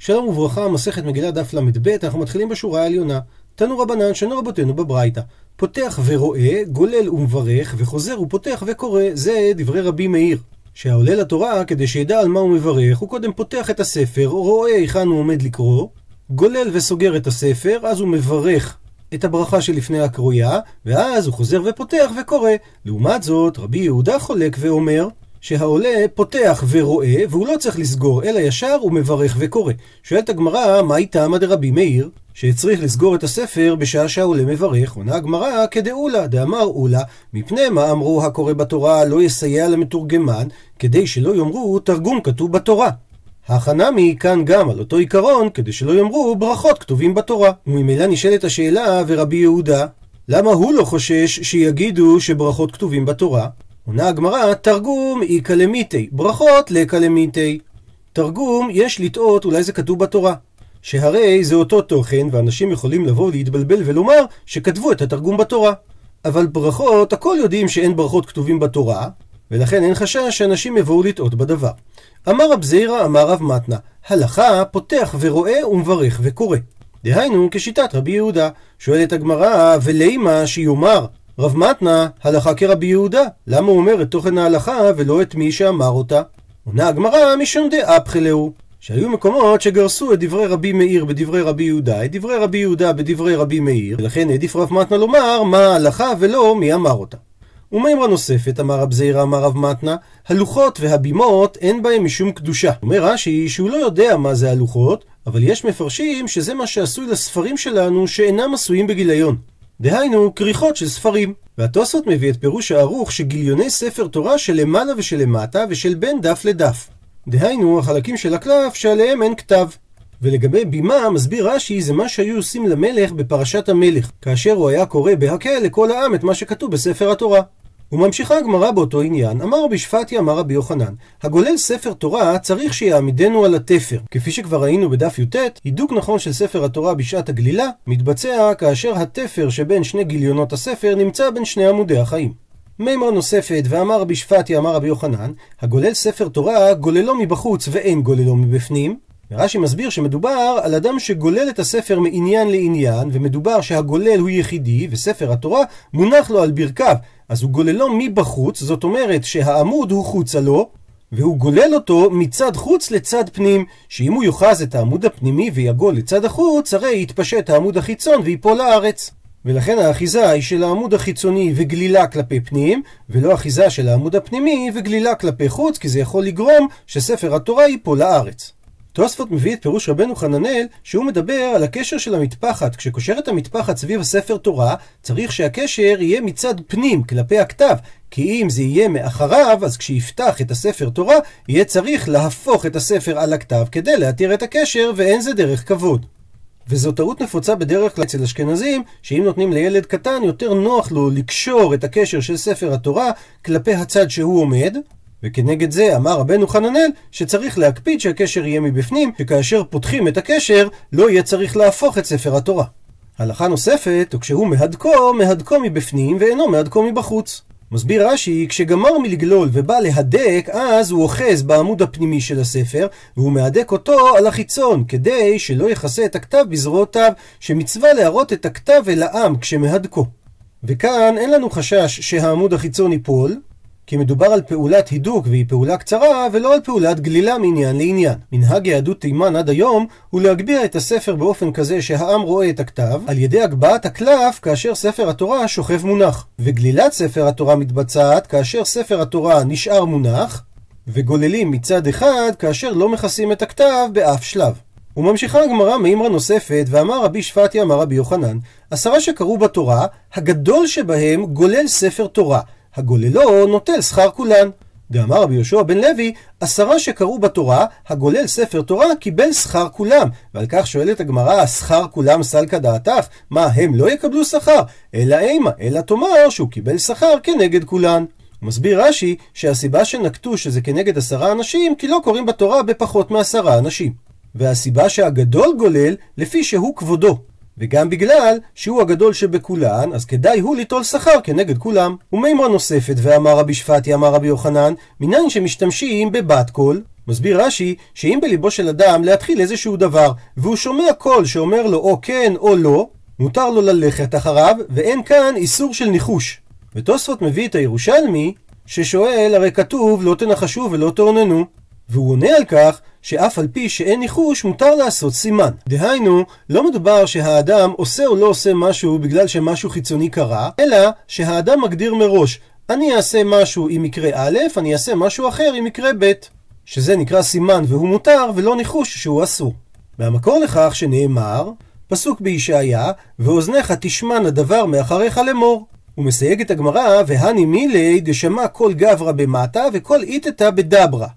שלום וברכה, מסכת מגילה דף ל"ב, אנחנו מתחילים בשורה העליונה. תנו רבנן, שנו רבותינו בברייתא. פותח ורואה, גולל ומברך, וחוזר ופותח וקורא, זה דברי רבי מאיר. שהעולה לתורה, כדי שידע על מה הוא מברך, הוא קודם פותח את הספר, רואה היכן הוא עומד לקרוא, גולל וסוגר את הספר, אז הוא מברך את הברכה שלפני הקרויה, ואז הוא חוזר ופותח וקורא. לעומת זאת, רבי יהודה חולק ואומר, שהעולה פותח ורואה, והוא לא צריך לסגור, אלא ישר הוא מברך וקורא. שואלת הגמרא, מה איתם עד רבי מאיר? שהצריך לסגור את הספר בשעה שהעולה מברך, עונה הגמרא כדאולה, דאמר אולה, מפני מה אמרו הקורא בתורה לא יסייע למתורגמן, כדי שלא יאמרו תרגום כתוב בתורה. החנמי כאן גם על אותו עיקרון, כדי שלא יאמרו ברכות כתובים בתורה. וממילא נשאלת השאלה, ורבי יהודה, למה הוא לא חושש שיגידו שברכות כתובים בתורה? עונה הגמרא, תרגום איכא למיתי, ברכות לאיכא למיתי. תרגום, יש לטעות, אולי זה כתוב בתורה. שהרי זה אותו תוכן, ואנשים יכולים לבוא להתבלבל ולומר שכתבו את התרגום בתורה. אבל ברכות, הכל יודעים שאין ברכות כתובים בתורה, ולכן אין חשש שאנשים יבואו לטעות בדבר. אמר רב זירא, אמר רב מתנה, הלכה פותח ורואה ומברך וקורא. דהיינו, כשיטת רבי יהודה. שואלת הגמרא, ולימה שיאמר רב מתנה, הלכה כרבי יהודה. למה הוא אומר את תוכן ההלכה ולא את מי שאמר אותה? עונה הגמרא משום דאפחי. שהיו מקומות שגרסו את דברי רבי מאיר בדברי רבי יהודה, את דברי רבי יהודה בדברי רבי מאיר, ולכן העדיף רב מתנה לומר מה ההלכה ולא מי אמר אותה. ומימרה נוספת, אמר רב זעירא, אמר רב מתנה, הלוחות והבימות אין בהם משום קדושה. אומר רש"י שהוא לא יודע מה זה הלוחות, אבל יש מפרשים שזה מה שעשוי לספרים שלנו שאינם עשויים בגיליון. דהיינו, כריכות של ספרים. והתוספות מביא את פירוש הערוך שגיליוני ספר תורה של למעלה ושל למטה ושל בין דף לדף. דהיינו, החלקים של הקלף שעליהם אין כתב. ולגבי בימה, מסביר רש"י, זה מה שהיו עושים למלך בפרשת המלך, כאשר הוא היה קורא בהקל לכל העם את מה שכתוב בספר התורה. וממשיכה הגמרא באותו עניין, אמר רבי שפטי אמר רבי יוחנן, הגולל ספר תורה צריך שיעמידנו על התפר. כפי שכבר ראינו בדף י"ט, הידוק נכון של ספר התורה בשעת הגלילה, מתבצע כאשר התפר שבין שני גיליונות הספר נמצא בין שני עמודי החיים. מימר נוספת, ואמר רבי שפטי אמר רבי יוחנן, הגולל ספר תורה גוללו מבחוץ ואין גוללו מבפנים, ורש"י מסביר שמדובר על אדם שגולל את הספר מעניין לעניין, ומדובר שהגולל הוא יחידי, וספר התורה מונח לו על ברכיו, אז הוא גוללו מבחוץ, זאת אומרת שהעמוד הוא חוצה לו, והוא גולל אותו מצד חוץ לצד פנים, שאם הוא יאחז את העמוד הפנימי ויגול לצד החוץ, הרי יתפשט העמוד החיצון ויפול לארץ. ולכן האחיזה היא של העמוד החיצוני וגלילה כלפי פנים, ולא אחיזה של העמוד הפנימי וגלילה כלפי חוץ, כי זה יכול לגרום שספר התורה ייפול לארץ. תוספות מביא את פירוש רבנו חננאל, שהוא מדבר על הקשר של המטפחת. כשקושר את המטפחת סביב הספר תורה, צריך שהקשר יהיה מצד פנים, כלפי הכתב. כי אם זה יהיה מאחריו, אז כשיפתח את הספר תורה, יהיה צריך להפוך את הספר על הכתב כדי להתיר את הקשר, ואין זה דרך כבוד. וזו טעות נפוצה בדרך כלל אצל אשכנזים, שאם נותנים לילד קטן, יותר נוח לו לקשור את הקשר של ספר התורה כלפי הצד שהוא עומד, וכנגד זה אמר רבנו חננאל שצריך להקפיד שהקשר יהיה מבפנים, שכאשר פותחים את הקשר לא יהיה צריך להפוך את ספר התורה. הלכה נוספת, או כשהוא מהדקו, מהדקו מבפנים ואינו מהדקו מבחוץ. מסביר רש"י, כשגמר מלגלול ובא להדק, אז הוא אוחז בעמוד הפנימי של הספר, והוא מהדק אותו על החיצון, כדי שלא יכסה את הכתב בזרועותיו, שמצווה להראות את הכתב אל העם כשמהדקו. וכאן אין לנו חשש שהעמוד החיצון ייפול, כי מדובר על פעולת הידוק והיא פעולה קצרה, ולא על פעולת גלילה מעניין לעניין. מנהג יהדות תימן עד היום הוא להגביה את הספר באופן כזה שהעם רואה את הכתב, על ידי הגבהת הקלף כאשר ספר התורה שוכב מונח. וגלילת ספר התורה מתבצעת כאשר ספר התורה נשאר מונח, וגוללים מצד אחד כאשר לא מכסים את הכתב באף שלב. וממשיכה הגמרא מימרה נוספת, ואמר רבי שפטי אמר רבי יוחנן, עשרה שקראו בתורה, הגדול שבהם גולל ספר תורה. הגוללו נוטל שכר כולן. דאמר רבי יהושע בן לוי, עשרה שקראו בתורה, הגולל ספר תורה קיבל שכר כולם. ועל כך שואלת הגמרא, שכר כולם סלקא דעתך? מה, הם לא יקבלו שכר? אלא אימה, אלא תאמר שהוא קיבל שכר כנגד כולן. מסביר רש"י שהסיבה שנקטו שזה כנגד עשרה אנשים, כי לא קוראים בתורה בפחות מעשרה אנשים. והסיבה שהגדול גולל, לפי שהוא כבודו. וגם בגלל שהוא הגדול שבכולן, אז כדאי הוא ליטול שכר כנגד כולם. ומימרה נוספת, ואמר רבי שפטיה, אמר רבי יוחנן, מניין שמשתמשים בבת קול, מסביר רש"י, שאם בליבו של אדם להתחיל איזשהו דבר, והוא שומע קול שאומר לו או כן או לא, מותר לו ללכת אחריו, ואין כאן איסור של ניחוש. ותוספות מביא את הירושלמי, ששואל, הרי כתוב לא תנחשו ולא תאוננו. והוא עונה על כך שאף על פי שאין ניחוש מותר לעשות סימן. דהיינו, לא מדובר שהאדם עושה או לא עושה משהו בגלל שמשהו חיצוני קרה, אלא שהאדם מגדיר מראש, אני אעשה משהו עם מקרה א', אני אעשה משהו אחר עם מקרה ב', שזה נקרא סימן והוא מותר, ולא ניחוש שהוא אסור. והמקור לכך שנאמר, פסוק בישעיה, ואוזניך תשמענה דבר מאחריך לאמור. הוא מסייג את הגמרא, והני מילי דשמע קל גברא במתא וקל איתתא בדברא.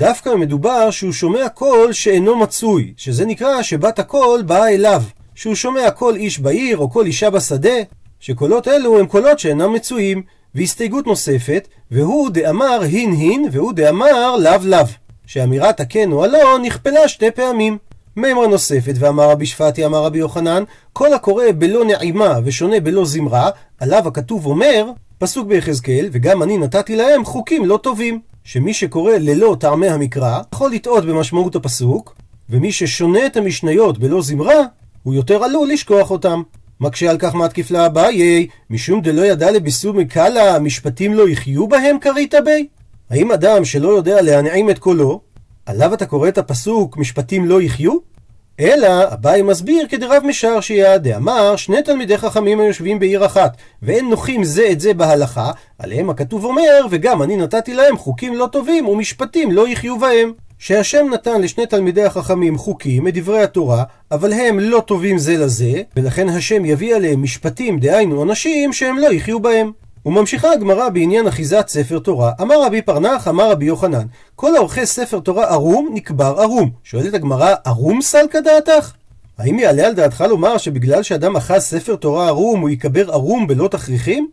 דווקא מדובר שהוא שומע קול שאינו מצוי, שזה נקרא שבת הקול באה אליו. שהוא שומע קול איש בעיר או קול אישה בשדה, שקולות אלו הם קולות שאינם מצויים. והסתייגות נוספת, והוא דאמר הין הין, והוא דאמר לאו לאו. שאמירת הכן או הלא נכפלה שתי פעמים. מימרה נוספת, ואמר רבי שפטי, אמר רבי יוחנן, כל הקורא בלא נעימה ושונה בלא זמרה, עליו הכתוב אומר, פסוק ביחזקאל, וגם אני נתתי להם חוקים לא טובים. שמי שקורא ללא טעמי המקרא, יכול לטעות במשמעות הפסוק, ומי ששונה את המשניות בלא זמרה, הוא יותר עלול לשכוח אותם. מקשה על כך מתקיף לאביי, משום דלא ידע לביסום מקלה, משפטים לא יחיו בהם כרית בי? האם אדם שלא יודע להנעים את קולו, עליו אתה קורא את הפסוק משפטים לא יחיו? אלא אביי מסביר כדרב משרשיה, דאמר שני תלמידי חכמים היושבים בעיר אחת, ואין נוחים זה את זה בהלכה, עליהם הכתוב אומר, וגם אני נתתי להם חוקים לא טובים ומשפטים לא יחיו בהם. שהשם נתן לשני תלמידי החכמים חוקים את דברי התורה, אבל הם לא טובים זה לזה, ולכן השם יביא עליהם משפטים, דהיינו עונשים, שהם לא יחיו בהם. וממשיכה הגמרא בעניין אחיזת ספר תורה. אמר רבי פרנח, אמר רבי יוחנן, כל האורכי ספר תורה ערום, נקבר ערום. שואלת הגמרא, ערום סלקא דעתך? האם יעלה על דעתך לומר שבגלל שאדם אחז ספר תורה ערום, הוא יקבר ערום בלא תכריכים?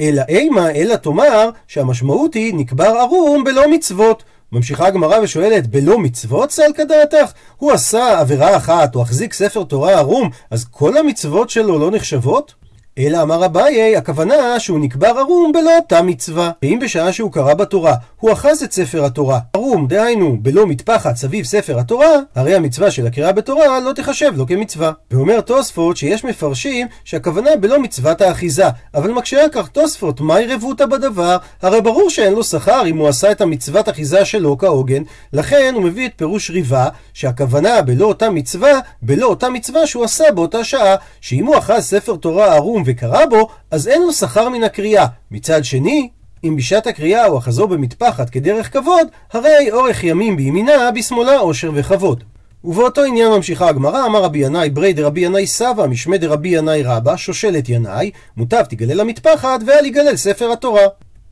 אלא אימה, אלא תאמר שהמשמעות היא נקבר ערום בלא מצוות. ממשיכה הגמרא ושואלת, בלא מצוות סלקא דעתך? הוא עשה עבירה אחת, או החזיק ספר תורה ערום, אז כל המצוות שלו לא נחשבות? אלא אמר אביי, הכוונה שהוא נקבר ערום בלא אותה מצווה. ואם בשעה שהוא קרא בתורה, הוא אחז את ספר התורה, ערום, דהיינו, בלא מטפחת סביב ספר התורה, הרי המצווה של הקריאה בתורה לא תחשב לו כמצווה. ואומר תוספות שיש מפרשים שהכוונה בלא מצוות האחיזה, אבל מקשה על כך תוספות, מהי רבותא בדבר? הרי ברור שאין לו שכר אם הוא עשה את המצוות אחיזה שלו כהוגן, לכן הוא מביא את פירוש ריבה, שהכוונה בלא אותה מצווה, בלא אותה מצווה שהוא עשה באותה שעה, שאם הוא אחז ספר תורה ערום וקרא בו, אז אין לו שכר מן הקריאה. מצד שני, אם בשעת הקריאה הוא אחזו במטפחת כדרך כבוד, הרי אורך ימים בימינה, בשמאלה עושר וכבוד. ובאותו עניין ממשיכה הגמרא, אמר רבי ינאי ברי דרבי ינאי סבא, משמי דרבי ינאי רבא, שושלת ינאי, מוטב תגלל המטפחת ואל יגלל ספר התורה.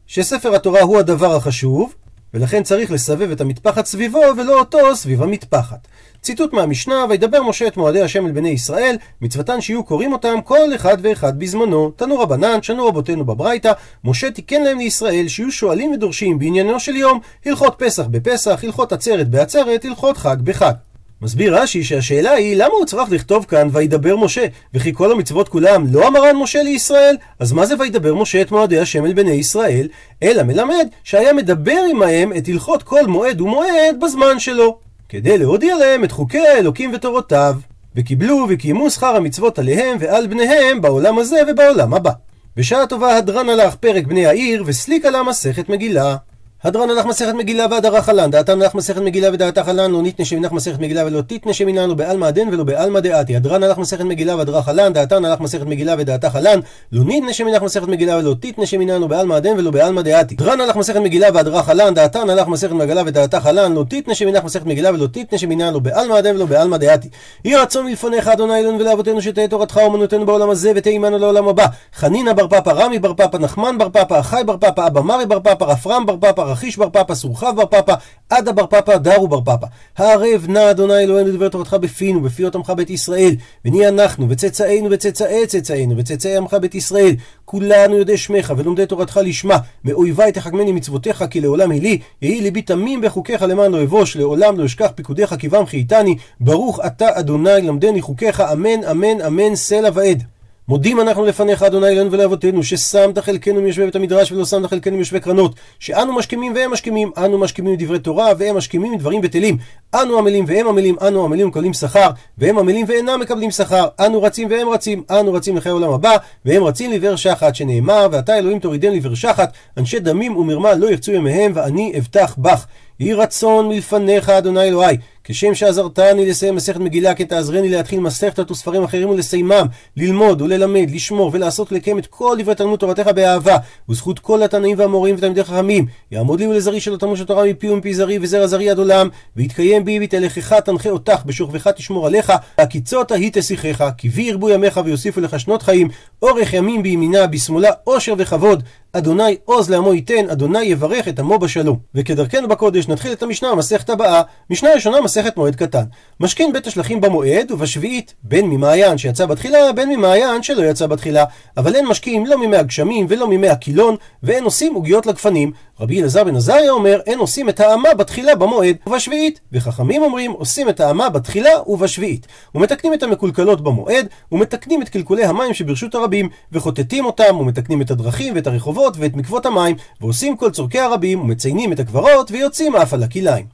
שספר התורה הוא הדבר החשוב, ולכן צריך לסבב את המטפחת סביבו ולא אותו סביב המטפחת. ציטוט מהמשנה, וידבר משה את מועדי השם אל בני ישראל, מצוותן שיהיו קוראים אותם כל אחד ואחד בזמנו. תנו רבנן, שנו רבותינו בברייתא, משה תיקן להם לישראל שיהיו שואלים ודורשים בעניינו של יום, הלכות פסח בפסח, הלכות עצרת בעצרת, הלכות חג בחג. מסביר רש"י שהשאלה היא למה הוא צריך לכתוב כאן וידבר משה וכי כל המצוות כולם לא אמרן משה לישראל אז מה זה וידבר משה את מועדי השם אל בני ישראל אלא מלמד שהיה מדבר עמהם את הלכות כל מועד ומועד בזמן שלו כדי להודיע להם את חוקי האלוקים ותורותיו וקיבלו וקיימו שכר המצוות עליהם ועל בניהם בעולם הזה ובעולם הבא. בשעה טובה הדרן הלך פרק בני העיר וסליק עלה מסכת מגילה הדרן הלך מסכת מגילה והדרה חלן, דעתם הלך מסכת מגילה ודעתה חלן, לא ניתנה שמינך מסכת מגילה ולא תיתנה שמינן, לא בעלמא דין ולא בעלמא דעתי. הדרן הלך מסכת מגילה והדרה חלן, דעתן הלך מסכת מגילה ודעתה חלן, לא ניתנה שמינך מסכת מגילה ולא תיתנה שמינן, לא בעלמא דין ולא בעלמא דעתי. דרן הלך מסכת מגילה והדרה חלן, דעתן הלך מסכת מגילה ודעתה חלן, לא תיתנה שמינך מסכת מגילה ולא תיתנה שמינן, לא בעלמא דין ולא בעלמא דעתי. יהי רצון מלפניך אדוני אלוהינו ולאבותינו שתהא תורתך אומנותנו בעולם הזה ותהא עמנו לעולם הבא. חנינא בר פפא, רמי בר פפא, נחמן בר פפא, אחי בר פפא, אבא מרי בר פפא, רפרם בר פפא, רכיש בר פפא, סורחב בר פפא, עדה בר פפא, דרו בר פפא. הערב נא אדוני אלוהינו דבר תורתך בפינו, בפי אותמך בית ישראל, ונהיה אנחנו, וצאצאינו וצאצאי צאצאינו, וצאצאי עמך בית ישראל, כולנו יודעי שמך, ולומדי תורתך לשמה, מאויבי תחכמני מצוותיך, כי לעולם היא לי, יהי ליבי תמים בחוקיך למען לא אבוש, לעולם לא אשכח פיקודיך כי בם חייתני, ברוך אתה אדוני למדני חוקיך, אמן אמן אמן סלע ועד. מודים אנחנו לפניך, אדוני אלוהינו ולאבותינו, ששמת חלקנו מיושבי בית המדרש ולא שמת חלקנו מיושבי קרנות, שאנו משכימים והם משכימים, אנו משכימים דברי תורה והם משכימים דברים בטלים. אנו עמלים והם עמלים, אנו עמלים ומקבלים שכר, והם עמלים ואינם מקבלים שכר. אנו רצים והם רצים, אנו רצים לחיי העולם הבא, והם רצים לבאר שחת, שנאמר, ואתה אלוהים תורידם לבאר שחת, אנשי דמים ומרמה לא ירצו ימיהם, ואני אבטח בך. יהי רצון מלפניך, אדוני אלוהי, כשם שעזרתני לסיים מסכת מגילה, כן תעזרני להתחיל מסכתת וספרים אחרים ולסיימם, ללמוד וללמד, לשמור ולעשות ולקיים את כל דברי תלמוד תורתך באהבה, וזכות כל התנאים והמורים ותלמידי חכמים, יעמוד לי ולזרי של התלמוד של תורה מפי ומפי זרי וזרע זרי עד עולם, ויתקיים בי ותלכך תנחה אותך, בשוכבך תשמור עליך, הקיצות ההיא תשיחך, כי בי ירבו ימיך ויוסיפו לך שנות חיים, אורך ימים בימינה, בשמאלה, עושר וכבוד, אדוני עוז לעמו ייתן, אדוני יברך את עמו בשלום. וכדרכנו בקודש נתחיל את המשנה המסכת הבאה. משנה ראשונה מסכת מועד קטן. משכין בית השלכים במועד ובשביעית, בין ממעיין שיצא בתחילה, בין ממעיין שלא יצא בתחילה. אבל אין משקים לא ממי הגשמים ולא ממי הקילון, ואין עושים עוגיות לגפנים. רבי אלעזר בן עזריה אומר, אין עושים את האמה בתחילה במועד ובשביעית. וחכמים אומרים, עושים את האמה בתחילה ובשביעית. ומתקנים את המקולקלות במועד, ומתקנים את קלקולי המים שברשות הרבים, וחוטטים אותם, ומתקנים את הדרכים ואת הרחובות ואת מקוות המים, ועושים כל צורכי הרבים, ומציינים את הקברות, ויוצאים אף על הכליים.